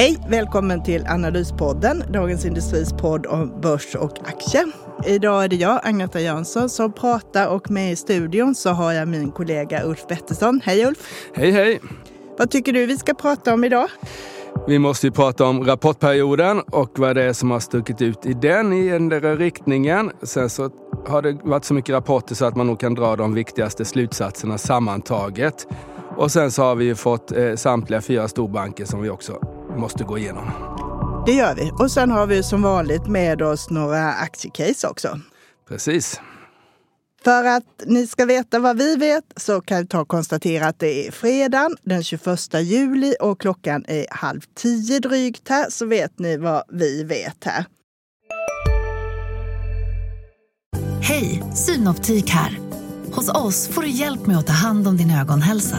Hej! Välkommen till Analyspodden, Dagens Industris podd om börs och aktier. Idag är det jag, Agneta Jönsson, som pratar och med i studion så har jag min kollega Ulf Pettersson. Hej Ulf! Hej hej! Vad tycker du vi ska prata om idag? Vi måste ju prata om rapportperioden och vad det är som har stuckit ut i den i den riktningen. Sen så har det varit så mycket rapporter så att man nog kan dra de viktigaste slutsatserna sammantaget. Och sen så har vi ju fått eh, samtliga fyra storbanker som vi också måste gå igenom. Det gör vi. Och sen har vi som vanligt med oss några aktiecase också. Precis. För att ni ska veta vad vi vet så kan jag ta och konstatera att det är fredag den 21 juli och klockan är halv tio drygt här så vet ni vad vi vet här. Hej, Synoptik här. Hos oss får du hjälp med att ta hand om din ögonhälsa.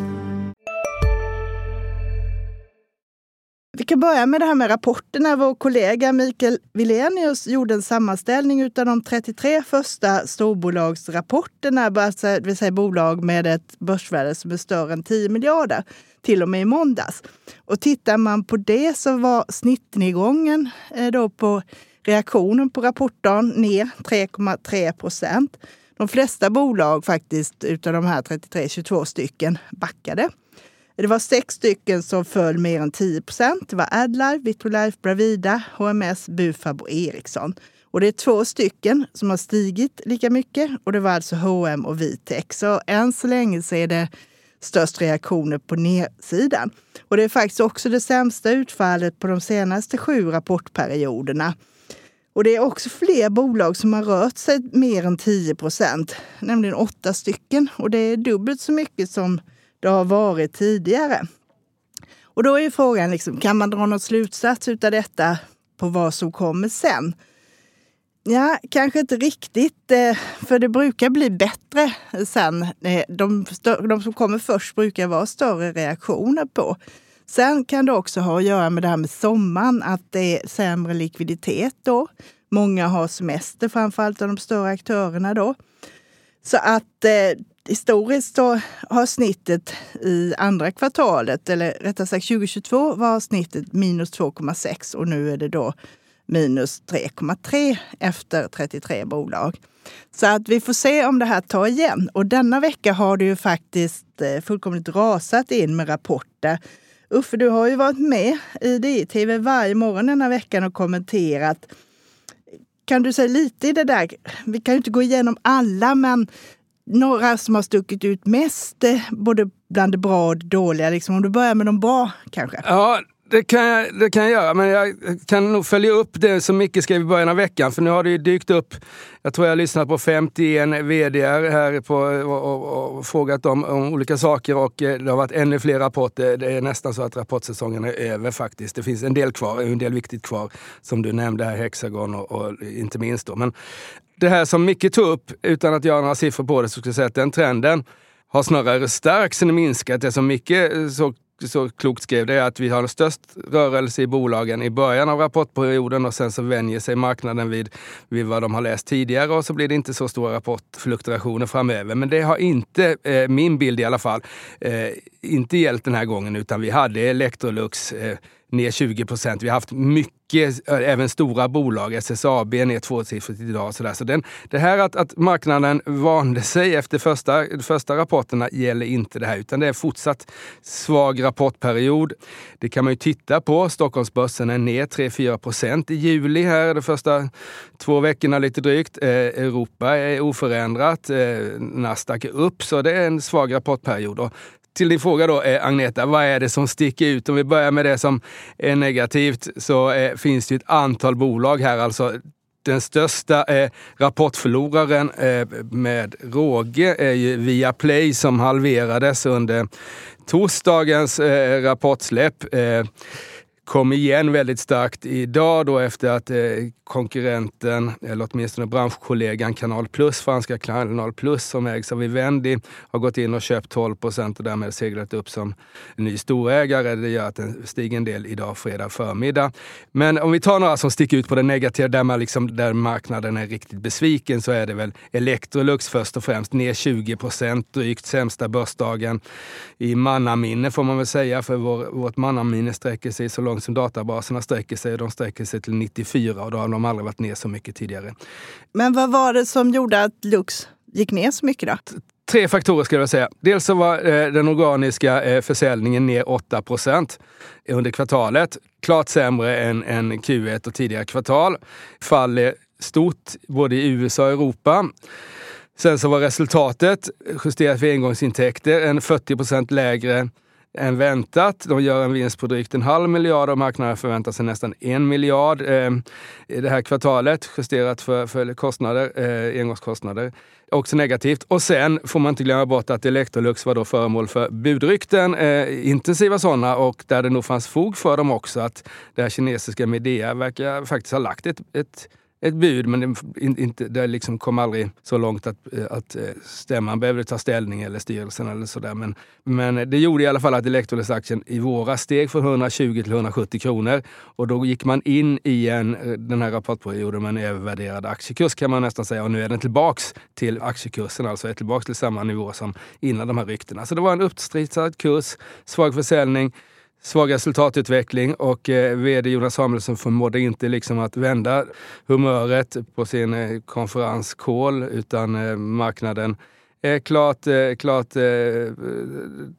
kan börja med det här med rapporterna. Vår kollega Mikael Wilenius gjorde en sammanställning av de 33 första storbolagsrapporterna, det vill säga bolag med ett börsvärde som är större än 10 miljarder, till och med i måndags. Och tittar man på det så var snittnedgången eh, då på reaktionen på rapporten ner 3,3 procent. De flesta bolag faktiskt utav de här 33, 22 stycken backade. Det var sex stycken som föll mer än 10 procent. Det var Adlife, Vitrolife, Bravida, HMS, Bufab och Ericsson. Och det är två stycken som har stigit lika mycket och det var alltså H&M och Vitec. Så än så länge så är det störst reaktioner på nedsidan. Och det är faktiskt också det sämsta utfallet på de senaste sju rapportperioderna. Och det är också fler bolag som har rört sig mer än 10 procent, nämligen åtta stycken. Och det är dubbelt så mycket som det har varit tidigare. Och då är frågan, liksom, kan man dra någon slutsats av detta på vad som kommer sen? Ja, kanske inte riktigt, eh, för det brukar bli bättre sen. Eh, de, de som kommer först brukar vara större reaktioner på. Sen kan det också ha att göra med det här med sommaren, att det är sämre likviditet då. Många har semester, framförallt av de större aktörerna då. Så att eh, historiskt så har snittet i andra kvartalet, eller rättare sagt 2022 var snittet minus 2,6 och nu är det då minus 3,3 efter 33 bolag. Så att vi får se om det här tar igen. Och denna vecka har det ju faktiskt eh, fullkomligt rasat in med rapporter. Uffe, du har ju varit med i DI-TV varje morgon denna veckan och kommenterat. Kan du säga lite i det där? Vi kan ju inte gå igenom alla, men några som har stuckit ut mest, eh, både bland det bra och det dåliga. Liksom. Om du börjar med de bra kanske? Ja, det kan, jag, det kan jag göra, men jag kan nog följa upp det som Micke skrev i början av veckan. För nu har det ju dykt upp, jag tror jag har lyssnat på 51 vd här på, och, och, och frågat om, om, olika saker och eh, det har varit ännu fler rapporter. Det är nästan så att rapportsäsongen är över faktiskt. Det finns en del kvar, en del viktigt kvar, som du nämnde här, Hexagon och, och inte minst då. Men det här som Micke tog upp, utan att göra några siffror på det, så skulle jag säga att den trenden har snarare stärkts än minskat. Det som Micke eh, såg så klokt skrev, det är att vi har störst rörelse i bolagen i början av rapportperioden och sen så vänjer sig marknaden vid, vid vad de har läst tidigare och så blir det inte så stora rapportfluktuationer framöver. Men det har inte, eh, min bild i alla fall, eh, inte gällt den här gången utan vi hade Electrolux eh, ner 20 procent. Vi har haft mycket, eh, även stora bolag, SSAB ner tvåsiffrigt idag. Så, där. så den, det här att, att marknaden vande sig efter första, första rapporterna gäller inte det här, utan det är fortsatt svag rapportperiod. Det kan man ju titta på. Stockholmsbörsen är ner 3-4 procent i juli här, de första två veckorna lite drygt. Eh, Europa är oförändrat. Eh, Nasdaq är upp, så det är en svag rapportperiod. Och till din fråga då, eh, Agneta, vad är det som sticker ut? Om vi börjar med det som är negativt så eh, finns det ett antal bolag här. Alltså den största eh, rapportförloraren eh, med råge är ju Viaplay som halverades under torsdagens eh, rapportsläpp. Eh, kom igen väldigt starkt idag då efter att eh, konkurrenten, eller åtminstone branschkollegan Kanal Plus, franska Kanal Plus som ägs av Vivendi, har gått in och köpt 12 procent och därmed seglat upp som ny storägare. Det gör att den stiger en del idag fredag förmiddag. Men om vi tar några som sticker ut på det negativa, där, man liksom, där marknaden är riktigt besviken, så är det väl Electrolux först och främst, ner 20 procent, drygt sämsta börsdagen i mannaminne får man väl säga, för vår, vårt mannaminne sträcker sig så långt som databaserna sträcker sig. De sträcker sig till 94 och då har de aldrig varit ner så mycket tidigare. Men vad var det som gjorde att Lux gick ner så mycket då? Tre faktorer skulle jag säga. Dels så var eh, den organiska eh, försäljningen ner 8% under kvartalet. Klart sämre än, än Q1 och tidigare kvartal. Fall är stort både i USA och Europa. Sen så var resultatet justerat för engångsintäkter en 40% lägre än väntat. De gör en vinst på drygt en halv miljard och marknaden förväntar sig nästan en miljard eh, i det här kvartalet justerat för, för kostnader, eh, engångskostnader. Också negativt. Och sen får man inte glömma bort att Electrolux var då föremål för budrykten, eh, intensiva sådana, och där det nog fanns fog för dem också. Att det här kinesiska Midea verkar faktiskt ha lagt ett, ett ett bud, men det, inte, det liksom kom aldrig så långt att, eh, att eh, stämman behövde ta ställning eller styrelsen eller sådär. Men, men det gjorde i alla fall att Electrolux-aktien i våras steg från 120 till 170 kronor. Och då gick man in i en, eh, den här rapportperioden med en övervärderad aktiekurs kan man nästan säga. Och nu är den tillbaks till aktiekursen, alltså är tillbaks till samma nivå som innan de här ryktena. Så det var en uppstritsad kurs, svag försäljning svag resultatutveckling och eh, vd Jonas Samuelsson förmådde inte liksom att vända humöret på sin eh, konferens Call utan eh, marknaden är klart, eh, klart eh,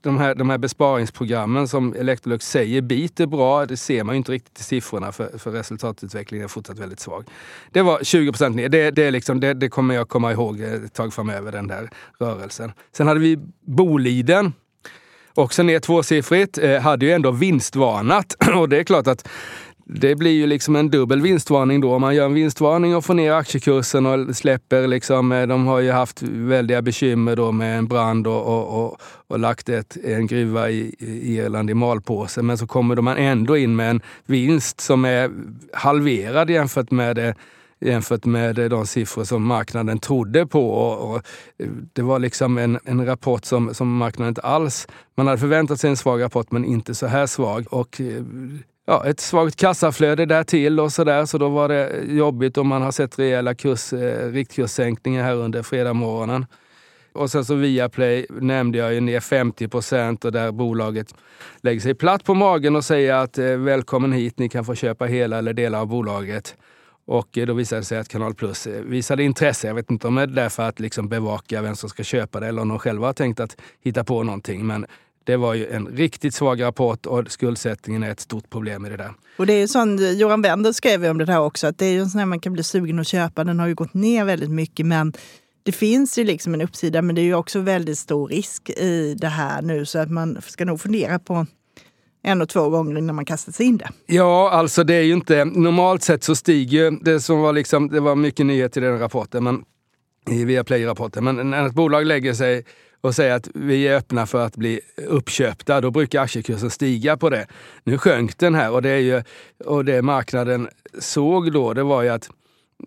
de, här, de här besparingsprogrammen som Electrolux säger biter bra. Det ser man ju inte riktigt i siffrorna för, för resultatutvecklingen är fortsatt väldigt svag. Det var 20 procent ner. Det, det, liksom, det, det kommer jag komma ihåg ett tag framöver, den där rörelsen. Sen hade vi Boliden också ner tvåsiffrigt, eh, hade ju ändå vinstvarnat. Och det är klart att det blir ju liksom en dubbel vinstvarning då. Om man gör en vinstvarning och får ner aktiekursen och släpper liksom, eh, de har ju haft väldiga bekymmer då med en brand och, och, och, och lagt ett, en gruva i, i Irland i malpåse. Men så kommer man ändå in med en vinst som är halverad jämfört med det jämfört med de siffror som marknaden trodde på. Och, och det var liksom en, en rapport som, som marknaden inte alls... Man hade förväntat sig en svag rapport, men inte så här svag. Och eh, ja, ett svagt kassaflöde där till och sådär. Så då var det jobbigt och man har sett rejäla kurs, eh, riktkurssänkningar här under fredag morgonen. Och sen så Viaplay nämnde jag ju ner 50 procent och där bolaget lägger sig platt på magen och säger att eh, välkommen hit, ni kan få köpa hela eller delar av bolaget. Och eh, då visade det sig att Kanal Plus eh, visade intresse. Jag vet inte om det är därför att liksom bevaka vem som ska köpa det eller om de själva har tänkt att hitta på någonting. Men det var ju en riktigt svag rapport och skuldsättningen är ett stort problem i det där. Och det är ju sån, Johan Wendel skrev ju om det där också, att det är ju en sån här man kan bli sugen att köpa. Den har ju gått ner väldigt mycket men det finns ju liksom en uppsida men det är ju också väldigt stor risk i det här nu så att man ska nog fundera på en och två gånger innan man kastar sig in det. Ja, alltså det är ju inte... Normalt sett så stiger det som var liksom, det var mycket nyhet i den rapporten, men, i Viaplay-rapporten. Men när ett bolag lägger sig och säger att vi är öppna för att bli uppköpta, då brukar aktiekursen stiga på det. Nu sjönk den här och det, är ju, och det marknaden såg då, det var ju att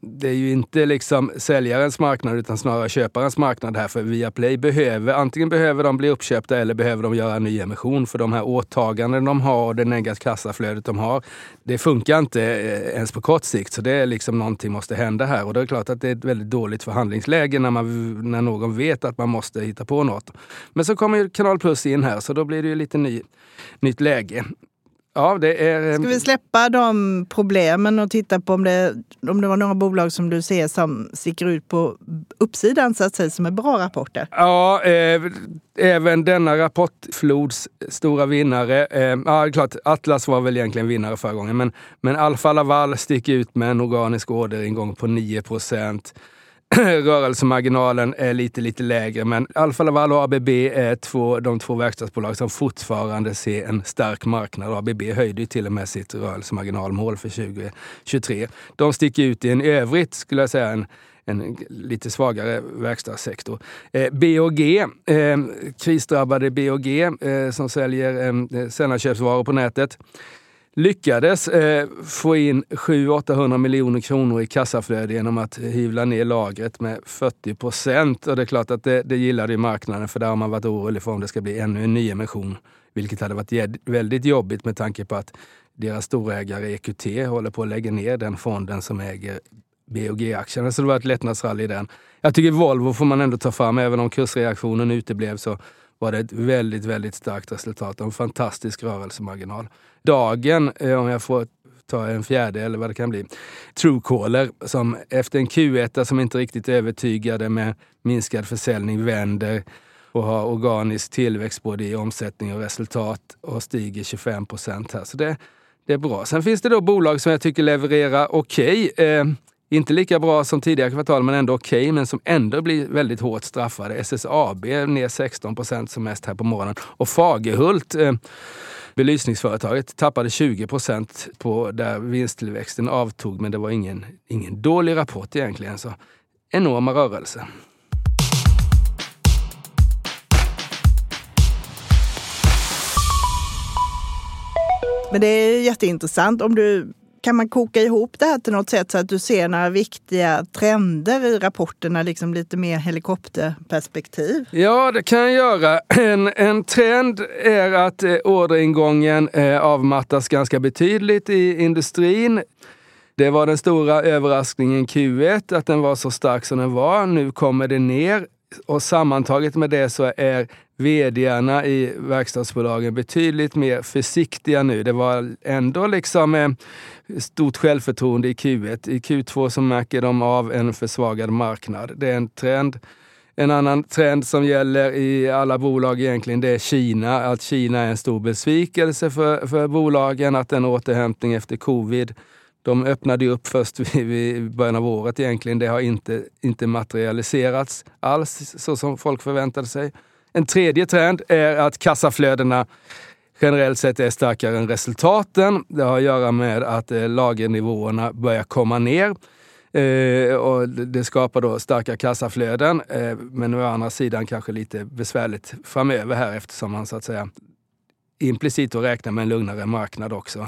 det är ju inte liksom säljarens marknad utan snarare köparens marknad här. För Viaplay behöver, antingen behöver de bli uppköpta eller behöver de göra en ny emission. För de här åtaganden de har och det negativa kassaflödet de har, det funkar inte eh, ens på kort sikt. Så det är liksom någonting måste hända här. Och det är klart att det är ett väldigt dåligt förhandlingsläge när, man, när någon vet att man måste hitta på något. Men så kommer ju Kanal Plus in här så då blir det ju lite ny, nytt läge. Ja, det är... Ska vi släppa de problemen och titta på om det, om det var några bolag som du ser som sticker ut på uppsidan så att säga, som är bra rapporter? Ja, eh, även denna rapportflods stora vinnare. Eh, ja, klart, Atlas var väl egentligen vinnare förra gången, men, men Alfa Laval sticker ut med en organisk orderingång på 9 procent. rörelsemarginalen är lite, lite lägre. Men Alfa Laval och ABB är två, de två verkstadsbolag som fortfarande ser en stark marknad. ABB höjde till och med sitt rörelsemarginalmål för 2023. De sticker ut i en i övrigt, skulle jag säga, en, en lite svagare verkstadssektor. Eh, BOG, eh, krisdrabbade BOG eh, som säljer eh, sällanköpsvaror på nätet lyckades eh, få in 700-800 miljoner kronor i kassaflöde genom att hyvla ner lagret med 40 procent. Och det är klart att det, det gillade ju marknaden för där har man varit orolig för om det ska bli ännu en nyemission. Vilket hade varit väldigt jobbigt med tanke på att deras storägare EQT håller på att lägga ner den fonden som äger BOG-aktierna. Så det var ett lättnadsrally i den. Jag tycker Volvo får man ändå ta fram, även om kursreaktionen uteblev så var det ett väldigt, väldigt starkt resultat och en fantastisk rörelsemarginal. Dagen, eh, om jag får ta en fjärde eller vad det kan bli, Truecaller som efter en Q1 som inte riktigt övertygade med minskad försäljning vänder och har organisk tillväxt både i omsättning och resultat och stiger 25 procent här. Så det, det är bra. Sen finns det då bolag som jag tycker levererar okej. Okay. Inte lika bra som tidigare kvartal, men ändå okej, okay, men som ändå blir väldigt hårt straffade. SSAB ner 16 procent som mest här på morgonen. Och Fagerhult, eh, belysningsföretaget, tappade 20 procent på där vinsttillväxten avtog, men det var ingen, ingen dålig rapport egentligen. Så enorma rörelser. Men det är jätteintressant om du kan man koka ihop det här till något sätt så att du ser några viktiga trender i rapporterna, liksom lite mer helikopterperspektiv? Ja, det kan jag göra. En, en trend är att eh, orderingången eh, avmattas ganska betydligt i industrin. Det var den stora överraskningen Q1, att den var så stark som den var. Nu kommer det ner och sammantaget med det så är vdarna i verkstadsbolagen betydligt mer försiktiga nu. Det var ändå liksom eh, stort självförtroende i Q1. I Q2 så märker de av en försvagad marknad. Det är en trend. En annan trend som gäller i alla bolag egentligen, det är Kina. Att Kina är en stor besvikelse för, för bolagen, att en återhämtning efter covid de öppnade upp först i början av året egentligen. Det har inte, inte materialiserats alls så som folk förväntade sig. En tredje trend är att kassaflödena generellt sett är starkare än resultaten. Det har att göra med att eh, lagernivåerna börjar komma ner. Eh, och det skapar då starka kassaflöden, eh, men å andra sidan kanske lite besvärligt framöver här eftersom man så att säga implicit räknar med en lugnare marknad också.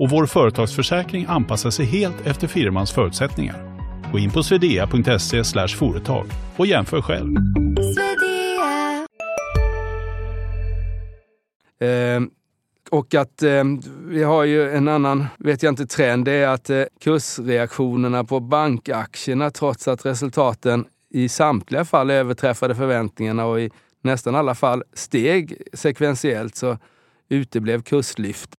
och vår företagsförsäkring anpassar sig helt efter firmans förutsättningar. Gå in på swedea.se företag och jämför själv. Eh, och att eh, vi har ju en annan, vet jag inte, trend. Det är att eh, kursreaktionerna på bankaktierna, trots att resultaten i samtliga fall överträffade förväntningarna och i nästan alla fall steg sekventiellt, så uteblev kurslyft.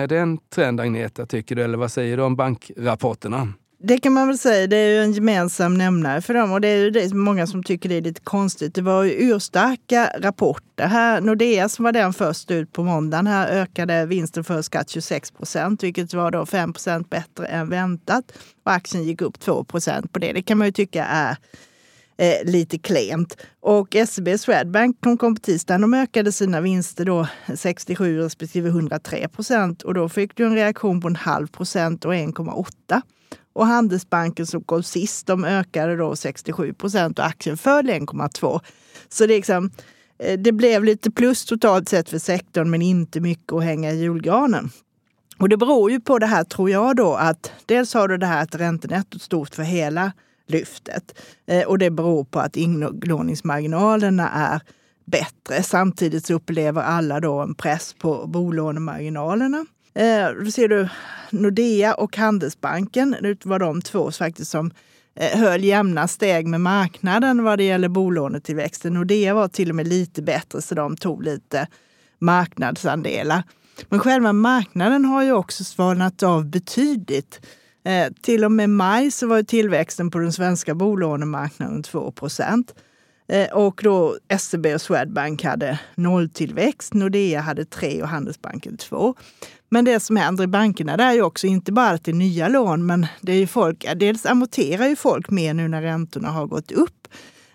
Är det en trend, Agneta, tycker du? Eller vad säger du om bankrapporterna? Det kan man väl säga, det är ju en gemensam nämnare för dem och det är ju det många som tycker det är lite konstigt. Det var ju urstarka rapporter. Här, Nordea som var den först ut på måndagen, här ökade vinsten för skatt 26 procent, vilket var då 5 procent bättre än väntat. Och aktien gick upp 2 procent på det. Det kan man ju tycka är eh, lite klent. Och SEB Swedbank som kom på tisdagen, de ökade sina vinster då 67 respektive 103 procent och då fick du en reaktion på en halv procent och 1,8. Och Handelsbanken som kom sist, de ökade då 67 procent och aktien föll 1,2. Så det, liksom, eh, det blev lite plus totalt sett för sektorn, men inte mycket att hänga i julgranen. Och det beror ju på det här, tror jag, då att dels har du det här att räntenettot stort för hela lyftet. Eh, och det beror på att inlåningsmarginalerna är bättre. Samtidigt så upplever alla då en press på bolånemarginalerna. Eh, då ser du Nordea och Handelsbanken. Det var de två faktiskt som eh, höll jämna steg med marknaden vad det gäller bolånetillväxten. Nordea var till och med lite bättre så de tog lite marknadsandelar. Men själva marknaden har ju också svalnat av betydligt. Eh, till och med maj så var tillväxten på den svenska bolånemarknaden 2 procent. Eh, och då SEB och Swedbank hade nolltillväxt, Nordea hade 3 och Handelsbanken 2. Men det som händer i bankerna det är ju också inte bara att det är nya lån, men det är ju folk, dels amorterar ju folk mer nu när räntorna har gått upp.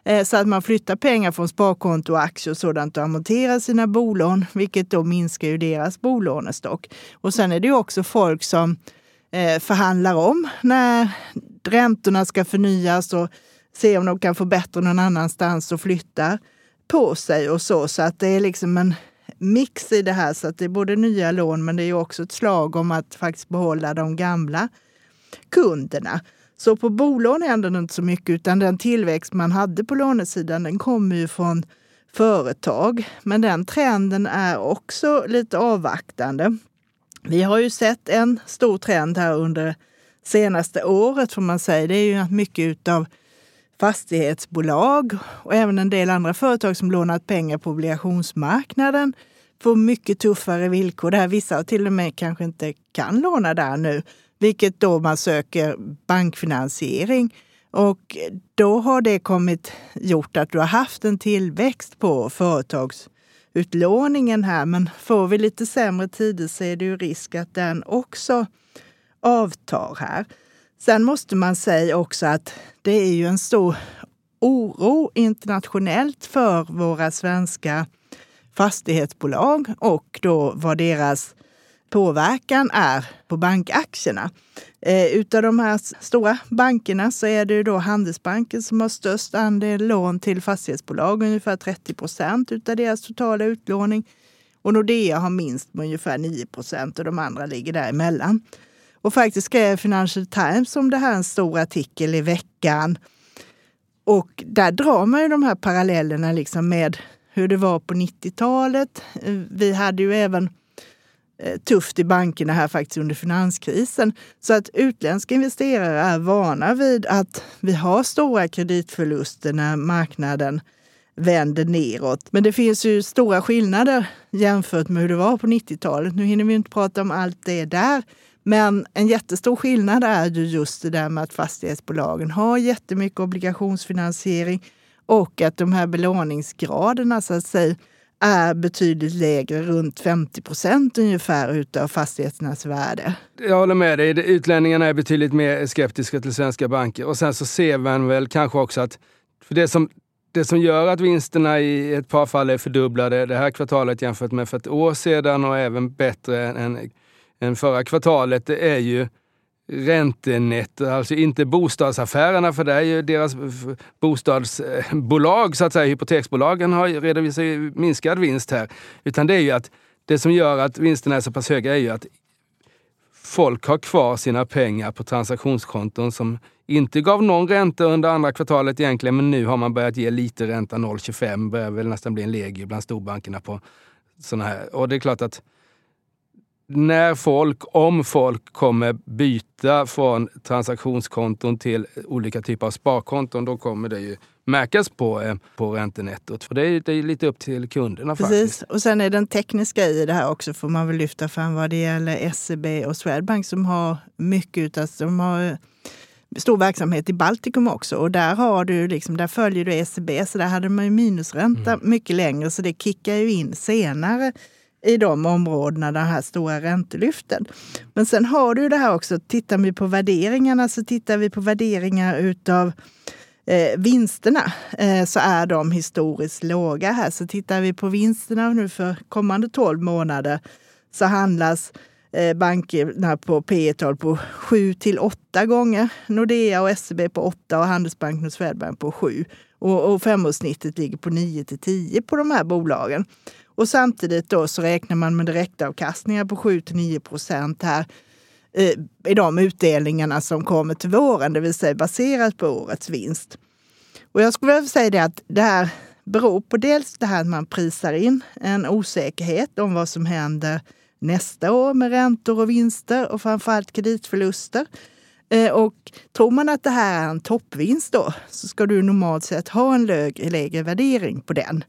Eh, så att man flyttar pengar från sparkonto och aktier och sådant och amorterar sina bolån, vilket då minskar ju deras bolånestock. Och sen är det ju också folk som Eh, förhandlar om när räntorna ska förnyas och se om de kan få bättre någon annanstans och flyttar på sig och så. Så att det är liksom en mix i det här. Så att det är både nya lån men det är också ett slag om att faktiskt behålla de gamla kunderna. Så på bolån händer det inte så mycket utan den tillväxt man hade på lånesidan den kommer ju från företag. Men den trenden är också lite avvaktande. Vi har ju sett en stor trend här under senaste året får man säga. Det är ju att mycket av fastighetsbolag och även en del andra företag som lånat pengar på obligationsmarknaden får mycket tuffare villkor. Där vissa till och med kanske inte kan låna där nu, vilket då man söker bankfinansiering. Och då har det kommit gjort att du har haft en tillväxt på företags utlåningen här. Men får vi lite sämre tider så är det ju risk att den också avtar här. Sen måste man säga också att det är ju en stor oro internationellt för våra svenska fastighetsbolag och då vad deras påverkan är på bankaktierna. Eh, utav de här stora bankerna så är det ju då Handelsbanken som har störst andel lån till fastighetsbolag, ungefär 30 procent utav deras totala utlåning. Och Nordea har minst med ungefär 9 procent och de andra ligger däremellan. Och faktiskt skrev Financial Times om det här en stor artikel i veckan. Och där drar man ju de här parallellerna liksom med hur det var på 90-talet. Eh, vi hade ju även Eh, tufft i bankerna här faktiskt under finanskrisen. Så att utländska investerare är vana vid att vi har stora kreditförluster när marknaden vänder neråt. Men det finns ju stora skillnader jämfört med hur det var på 90-talet. Nu hinner vi inte prata om allt det där. Men en jättestor skillnad är ju just det där med att fastighetsbolagen har jättemycket obligationsfinansiering och att de här belåningsgraderna så att säga är betydligt lägre, runt 50 procent ungefär utav fastigheternas värde. Jag håller med dig. Utlänningarna är betydligt mer skeptiska till svenska banker. Och sen så ser man väl kanske också att för det som, det som gör att vinsterna i ett par fall är fördubblade det här kvartalet jämfört med för ett år sedan och även bättre än än förra kvartalet, det är ju räntenetto, alltså inte bostadsaffärerna, för det är ju deras bostadsbolag, eh, så att säga, hypoteksbolagen har redovisat minskad vinst här. Utan det är ju att det som gör att vinsterna är så pass höga är ju att folk har kvar sina pengar på transaktionskonton som inte gav någon ränta under andra kvartalet egentligen, men nu har man börjat ge lite ränta, 0,25 börjar väl nästan bli en legio bland storbankerna på sådana här. Och det är klart att när folk, om folk kommer byta från transaktionskonton till olika typer av sparkonton, då kommer det ju märkas på, eh, på räntenettot. För det är, det är lite upp till kunderna Precis. faktiskt. Och sen är den tekniska i det här också får man väl lyfta fram vad det gäller SEB och Swedbank som har mycket av, de har stor verksamhet i Baltikum också. Och där, har du liksom, där följer du ECB, så där hade man ju minusränta mm. mycket längre. Så det kickar ju in senare i de områdena, den här stora räntelyften. Men sen har du det här också, tittar vi på värderingarna så tittar vi på värderingar utav eh, vinsterna eh, så är de historiskt låga här. Så tittar vi på vinsterna nu för kommande 12 månader så handlas eh, bankerna på P tal på 7 till 8 gånger. Nordea och SEB på 8 och Handelsbanken och Swedbank på 7. Och, och femårssnittet ligger på 9 till 10 på de här bolagen. Och samtidigt då så räknar man med direktavkastningar på 7 till 9 procent här eh, i de utdelningarna som kommer till våren, det vill säga baserat på årets vinst. Och jag skulle vilja säga det att det här beror på dels det här att man prisar in en osäkerhet om vad som händer nästa år med räntor och vinster och framförallt kreditförluster. Eh, och tror man att det här är en toppvinst då så ska du normalt sett ha en lägre, lägre värdering på den.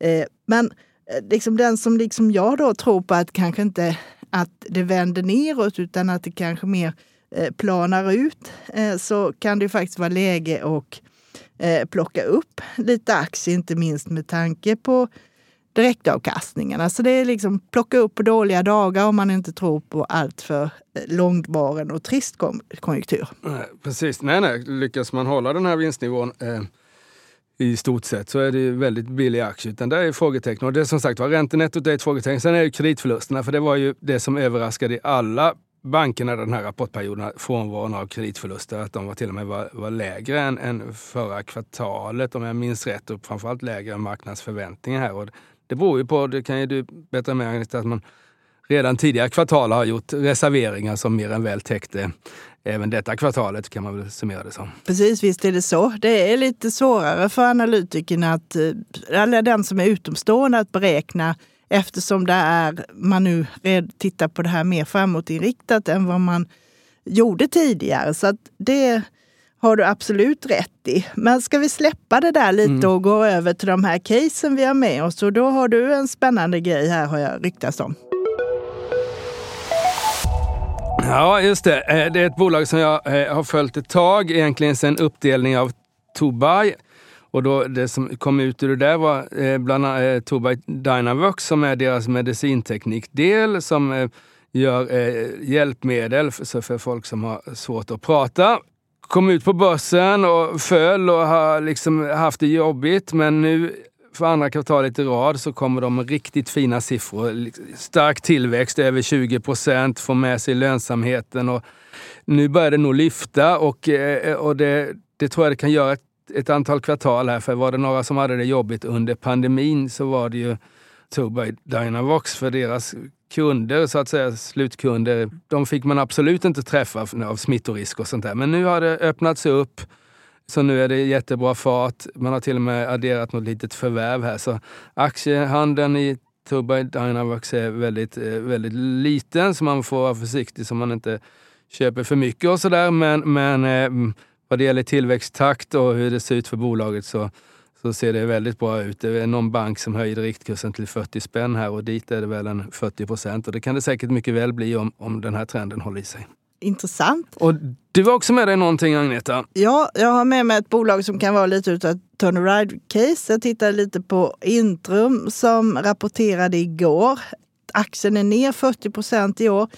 Eh, men eh, liksom den som liksom jag då tror på att kanske inte att det vänder neråt utan att det kanske mer planar ut så kan det faktiskt vara läge att plocka upp lite aktier, inte minst med tanke på direktavkastningarna. Så det är liksom plocka upp på dåliga dagar om man inte tror på allt för eh, långvaren och trist konjunktur. Nej, precis, nej, nej. lyckas man hålla den här vinstnivån eh, i stort sett så är det väldigt billig aktie. Utan där är frågetecken. Och det är som sagt var, räntenettot är ett frågetecken. Sen är det kreditförlusterna, för det var ju det som överraskade i alla bankerna den här rapportperioden, frånvaron av kreditförluster, att de var till och med var, var lägre än, än förra kvartalet om jag minns rätt och framförallt lägre än marknadsförväntningar här. Och det beror ju på, det kan ju du bättre med Agneta, att man redan tidigare kvartal har gjort reserveringar som mer än väl täckte även detta kvartalet kan man väl summera det som. Precis, visst är det så. Det är lite svårare för analytikerna, att, eh, eller den som är utomstående, att beräkna eftersom det är, man nu tittar på det här mer framåtinriktat än vad man gjorde tidigare. Så att det har du absolut rätt i. Men ska vi släppa det där lite mm. och gå över till de här casen vi har med oss? Och då har du en spännande grej här har jag ryktats om. Ja, just det. Eh, det är ett bolag som jag eh, har följt ett tag, egentligen sedan uppdelning av Tobai. Och då, det som kom ut ur det där var eh, bland annat Tobai Dynavox som är deras medicinteknikdel som gör hjälpmedel för folk som har svårt att prata. Kom ut på börsen och föll och har liksom haft det jobbigt men nu för andra kvartalet i rad så kommer de med riktigt fina siffror. Liksom, stark tillväxt, över 20 procent, får med sig lönsamheten och nu börjar det nog lyfta och, eh, och det, det tror jag det kan göra ett, ett, antal kvartal här. För var det några som hade det jobbigt under pandemin så var det ju Tobii Dynavox för deras kunder, så att säga slutkunder, de fick man absolut inte träffa av smittorisk och sånt där. Men nu har det öppnats upp så nu är det jättebra fart. Man har till och med adderat något litet förvärv här. Så aktiehandeln i Tubai Dynavox är väldigt, eh, väldigt liten så man får vara försiktig så man inte köper för mycket och sådär. Men, men eh, vad det gäller tillväxttakt och hur det ser ut för bolaget så, så ser det väldigt bra ut. Det är någon bank som höjde riktkursen till 40 spänn här och dit är det väl en 40 procent. Och det kan det säkert mycket väl bli om, om den här trenden håller i sig intressant. Och du har också med dig någonting Agneta? Ja, jag har med mig ett bolag som kan vara lite utav turnaround-case. Jag tittade lite på Intrum som rapporterade igår. Aktien är ner 40 procent i år.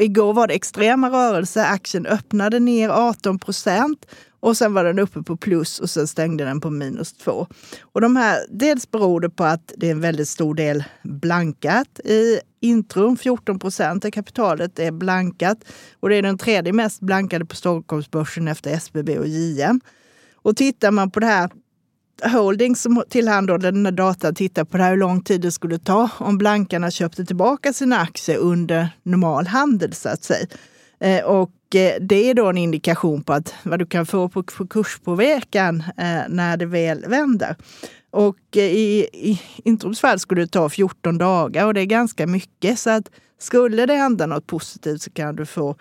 Igår var det extrema rörelser. Aktien öppnade ner 18 procent och sen var den uppe på plus och sen stängde den på minus två. Och de här, dels beror det på att det är en väldigt stor del blankat i Intrum. 14 procent av kapitalet är blankat och det är den tredje mest blankade på Stockholmsbörsen efter SBB och JM. Och tittar man på det här Holding som tillhandahåller den här datan tittar på det här, hur lång tid det skulle ta om blankarna köpte tillbaka sina aktier under normal handel så att säga. Eh, och Eh, det är då en indikation på att vad du kan få på, på kurspåverkan eh, när det väl vänder. Och eh, i, i Intrums fall skulle det ta 14 dagar och det är ganska mycket. Så att skulle det hända något positivt så kan du få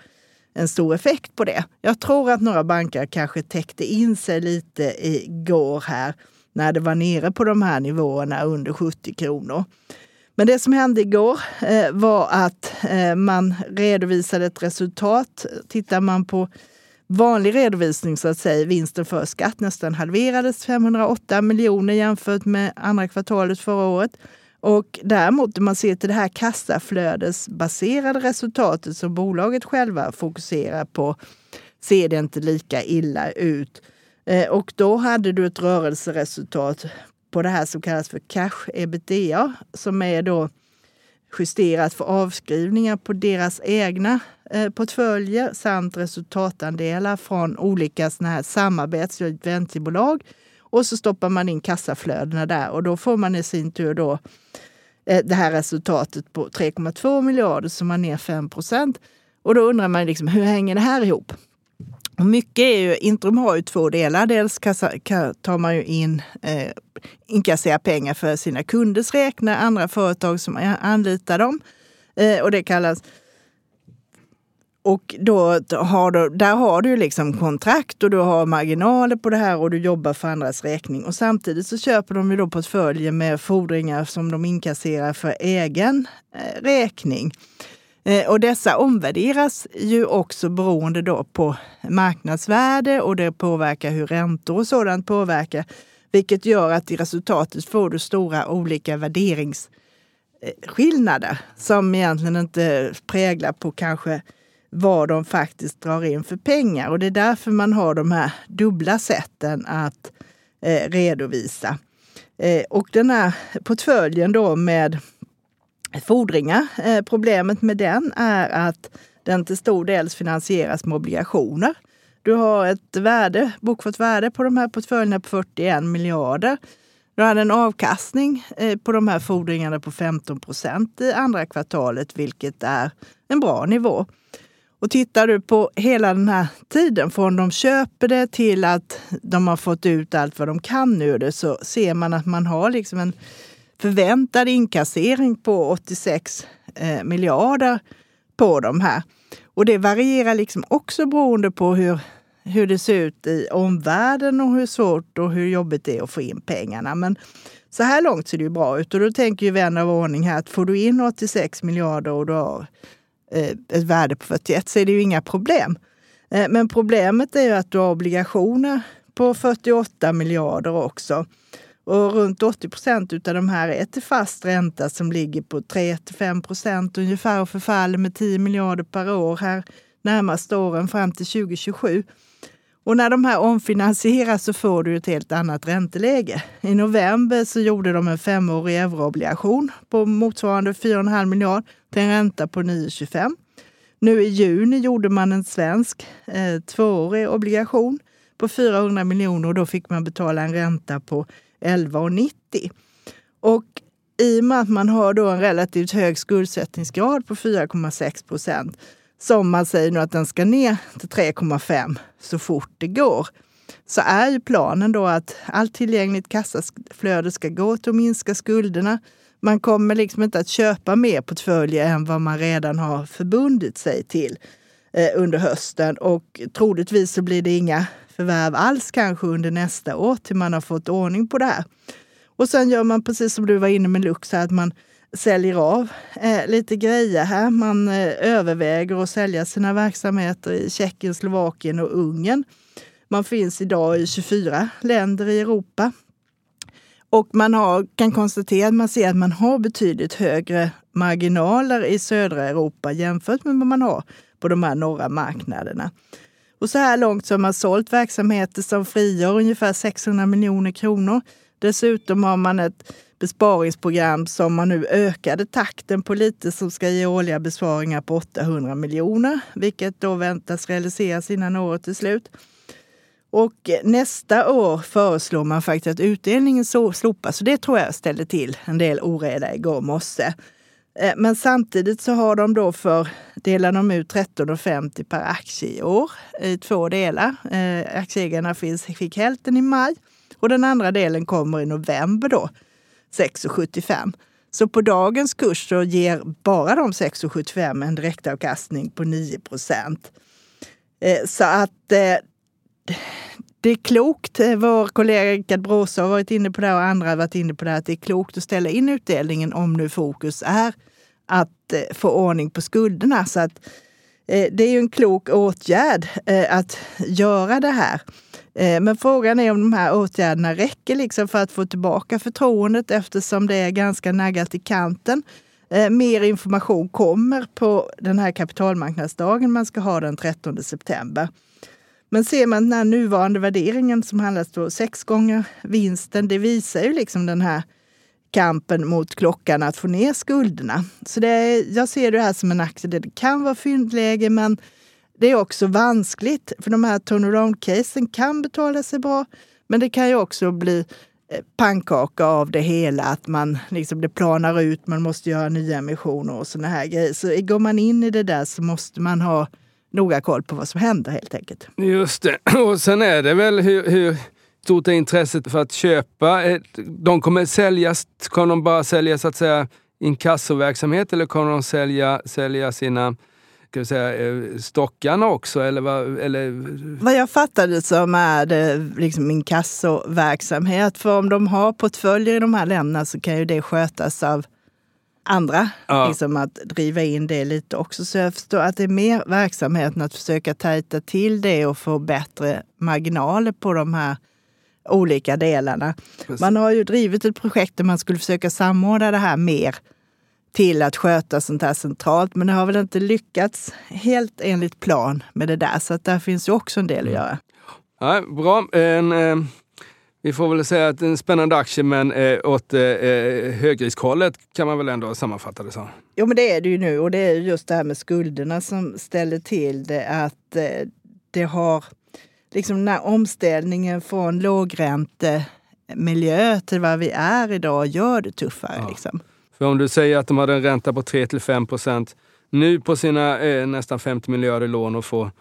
en stor effekt på det. Jag tror att några banker kanske täckte in sig lite igår här när det var nere på de här nivåerna under 70 kronor. Men det som hände igår eh, var att eh, man redovisade ett resultat. Tittar man på vanlig redovisning så att säga, vinsten för skatt nästan halverades, 508 miljoner jämfört med andra kvartalet förra året. Och däremot om man ser till det här kassaflödesbaserade resultatet som bolaget själva fokuserar på ser det inte lika illa ut. Eh, och då hade du ett rörelseresultat på det här som kallas för cash ebitda som är då justerat för avskrivningar på deras egna eh, portföljer samt resultatandelar från olika såna här samarbets och eventbolag. Och så stoppar man in kassaflödena där och då får man i sin tur då eh, det här resultatet på 3,2 miljarder som man ner 5 procent. Och då undrar man liksom, hur hänger det här ihop? Och mycket är ju, Intrum har ju två delar. Dels kassa, tar man ju in, eh, inkasserar pengar för sina kunders räkna, andra företag som anlitar dem. Eh, och det kallas och då har du, där har du liksom kontrakt och du har marginaler på det här och du jobbar för andras räkning. Och samtidigt så köper de ju då portföljer med fordringar som de inkasserar för egen eh, räkning. Eh, och dessa omvärderas ju också beroende då på marknadsvärde och det påverkar hur räntor och sådant påverkar. Vilket gör att i resultatet får du stora olika värderingsskillnader eh, som egentligen inte präglar på kanske vad de faktiskt drar in för pengar. Och det är därför man har de här dubbla sätten att eh, redovisa. Eh, och den här portföljen då med fordringar, eh, problemet med den är att den till stor del finansieras med obligationer. Du har ett värde, bokfört värde på de här portföljerna på 41 miljarder. Du hade en avkastning eh, på de här fordringarna på 15 procent i andra kvartalet, vilket är en bra nivå. Och tittar du på hela den här tiden, från de köper det till att de har fått ut allt vad de kan ur det, så ser man att man har liksom en förväntad inkassering på 86 eh, miljarder på de här. Och det varierar liksom också beroende på hur, hur det ser ut i omvärlden och hur svårt och hur jobbigt det är att få in pengarna. Men så här långt ser det ju bra ut och då tänker ju vän av ordning här att får du in 86 miljarder och du har eh, ett värde på 41 så är det ju inga problem. Eh, men problemet är ju att du har obligationer på 48 miljarder också. Och runt 80 procent av de här är till fast ränta som ligger på 3-5 procent ungefär och förfaller med 10 miljarder per år här närmaste åren fram till 2027. Och när de här omfinansieras så får du ett helt annat ränteläge. I november så gjorde de en femårig euroobligation på motsvarande 4,5 miljard till en ränta på 9,25. Nu i juni gjorde man en svensk eh, tvåårig obligation på 400 miljoner och då fick man betala en ränta på 11,90. Och i och med att man har då en relativt hög skuldsättningsgrad på 4,6 procent som man säger nu att den ska ner till 3,5 så fort det går så är ju planen då att allt tillgängligt kassaflöde ska gå till att minska skulderna. Man kommer liksom inte att köpa mer portföljer än vad man redan har förbundit sig till eh, under hösten och troligtvis så blir det inga förvärv alls kanske under nästa år till man har fått ordning på det här. Och sen gör man precis som du var inne med Lux, att man säljer av eh, lite grejer här. Man eh, överväger att sälja sina verksamheter i Tjeckien, Slovakien och Ungern. Man finns idag i 24 länder i Europa. Och man har, kan konstatera att man ser att man har betydligt högre marginaler i södra Europa jämfört med vad man har på de här norra marknaderna. Och så här långt så har man sålt verksamheter som frigör ungefär 600 miljoner kronor. Dessutom har man ett besparingsprogram som man nu ökade takten på lite som ska ge årliga besparingar på 800 miljoner, vilket då väntas realiseras innan året är slut. Och nästa år föreslår man faktiskt att utdelningen slopas. Så det tror jag ställde till en del oreda igår morse. Eh, men samtidigt så har de då för, delar de ut 13,50 per aktie i år i två delar. Eh, aktieägarna finns, fick hälften i maj och den andra delen kommer i november då, 6,75. Så på dagens kurs så ger bara de 6,75 en direktavkastning på 9 procent. Eh, så att det är klokt, eh, vår kollega Rickard Bråse har varit inne på det och andra har varit inne på det, att det är klokt att ställa in utdelningen om nu fokus är att eh, få ordning på skulderna. Så att, eh, det är ju en klok åtgärd att göra det här. Men frågan är om de här åtgärderna räcker liksom för att få tillbaka förtroendet eftersom det är ganska naggat i kanten. Mer information kommer på den här kapitalmarknadsdagen man ska ha den 13 september. Men ser man den här nuvarande värderingen som handlas på sex gånger vinsten, det visar ju liksom den här kampen mot klockan att få ner skulderna. Så det är, jag ser det här som en aktie där det kan vara fyndläge, men det är också vanskligt. För de här turnaround-casen kan betala sig bra, men det kan ju också bli eh, pannkaka av det hela, att man liksom det planar ut, man måste göra nya emissioner och såna här grejer. Så går man in i det där så måste man ha noga koll på vad som händer helt enkelt. Just det. Och sen är det väl hur, hur stort är intresset för att köpa? De kommer säljas, kommer de bara sälja så att säga inkassoverksamhet eller kommer de sälja, sälja sina ska vi säga, eh, stockarna också? Eller vad, eller... vad jag fattade som är det liksom inkassoverksamhet. För om de har portföljer i de här länderna så kan ju det skötas av andra. Ja. Liksom att driva in det lite också. Så jag förstår att det är mer verksamheten att försöka tajta till det och få bättre marginaler på de här olika delarna. Precis. Man har ju drivit ett projekt där man skulle försöka samordna det här mer till att sköta sånt här centralt. Men det har väl inte lyckats helt enligt plan med det där. Så att där finns ju också en del att göra. Ja, bra. En, eh, vi får väl säga att en spännande aktie, men eh, åt eh, eh, högriskhållet kan man väl ändå sammanfatta det som. Jo, men det är det ju nu. Och det är just det här med skulderna som ställer till det. Att eh, det har liksom den här omställningen från lågräntemiljö till vad vi är idag gör det tuffare. Ja. Liksom. För om du säger att de hade en ränta på 3-5 procent nu på sina eh, nästan 50 miljarder lån och få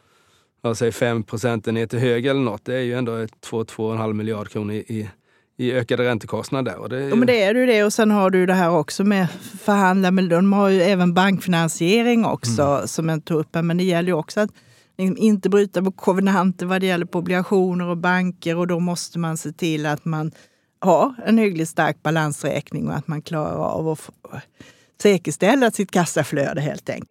jag säger 5% ner till höger eller något, det är ju ändå 2-2,5 miljarder kronor i, i, ökade räntekostnader. Och det är ju, Ja, men det är ju det. Och sen har du det här också med förhandla med De har ju även bankfinansiering också Mm. som jag tog upp här. Men det gäller ju också att liksom inte bryta på kovenanter vad det gäller på obligationer och banker. Och då måste man se till att man har en hyggligt stark balansräkning och att man klarar av att säkerställa sitt kassaflöde helt enkelt.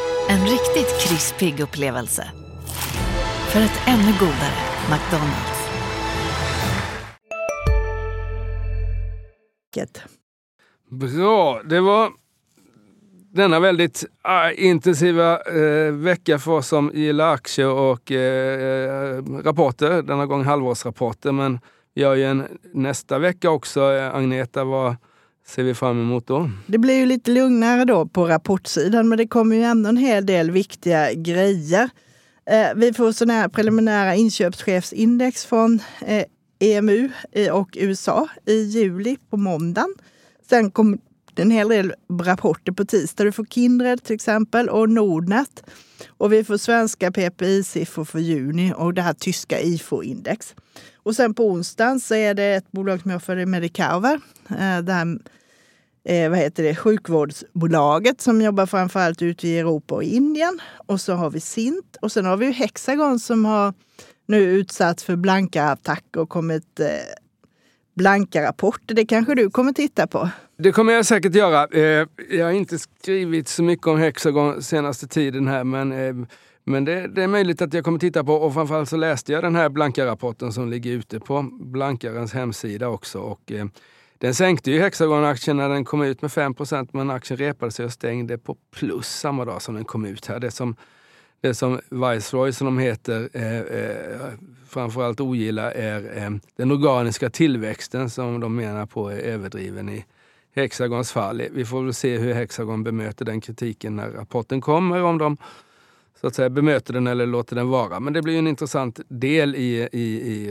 En riktigt krispig upplevelse. För ett ännu godare McDonalds. Bra, det var denna väldigt äh, intensiva eh, vecka för oss som gillar aktier och eh, rapporter. Denna gång halvårsrapporter, men vi har ju en nästa vecka också. Agneta, vad ser vi fram emot då? Det blir ju lite lugnare då på rapportsidan, men det kommer ju ändå en hel del viktiga grejer. Eh, vi får sådana här preliminära inköpschefsindex från eh, EMU eh, och USA i juli på måndagen. Sen kommer det en hel del rapporter på tisdag. Du får Kindred till exempel och Nordnet. Och vi får svenska PPI-siffror för juni och det här tyska IFO-index. Och sen på onsdagen så är det ett bolag som jag följer, Medicover. Eh, det här eh, vad heter det, sjukvårdsbolaget som jobbar framförallt ute i Europa och Indien. Och så har vi Sint och sen har vi Hexagon som har nu utsatts för blanka attacker och kommit eh, blanka rapporter. Det kanske du kommer titta på? Det kommer jag säkert göra. Eh, jag har inte skrivit så mycket om Hexagon senaste tiden här, men, eh, men det, det är möjligt att jag kommer titta på. Och framförallt så läste jag den här Blanka-rapporten som ligger ute på Blankarens hemsida också. Och, eh, den sänkte ju Hexagon-aktien när den kom ut med 5 men aktien repade sig och stängde på plus samma dag som den kom ut här. Det som, det som Viceroy, som de heter, eh, eh, framförallt ogillar är eh, den organiska tillväxten som de menar på är överdriven i Hexagons fall. Vi får väl se hur Hexagon bemöter den kritiken när rapporten kommer, om de så att säga bemöter den eller låter den vara. Men det blir ju en intressant del i, i, i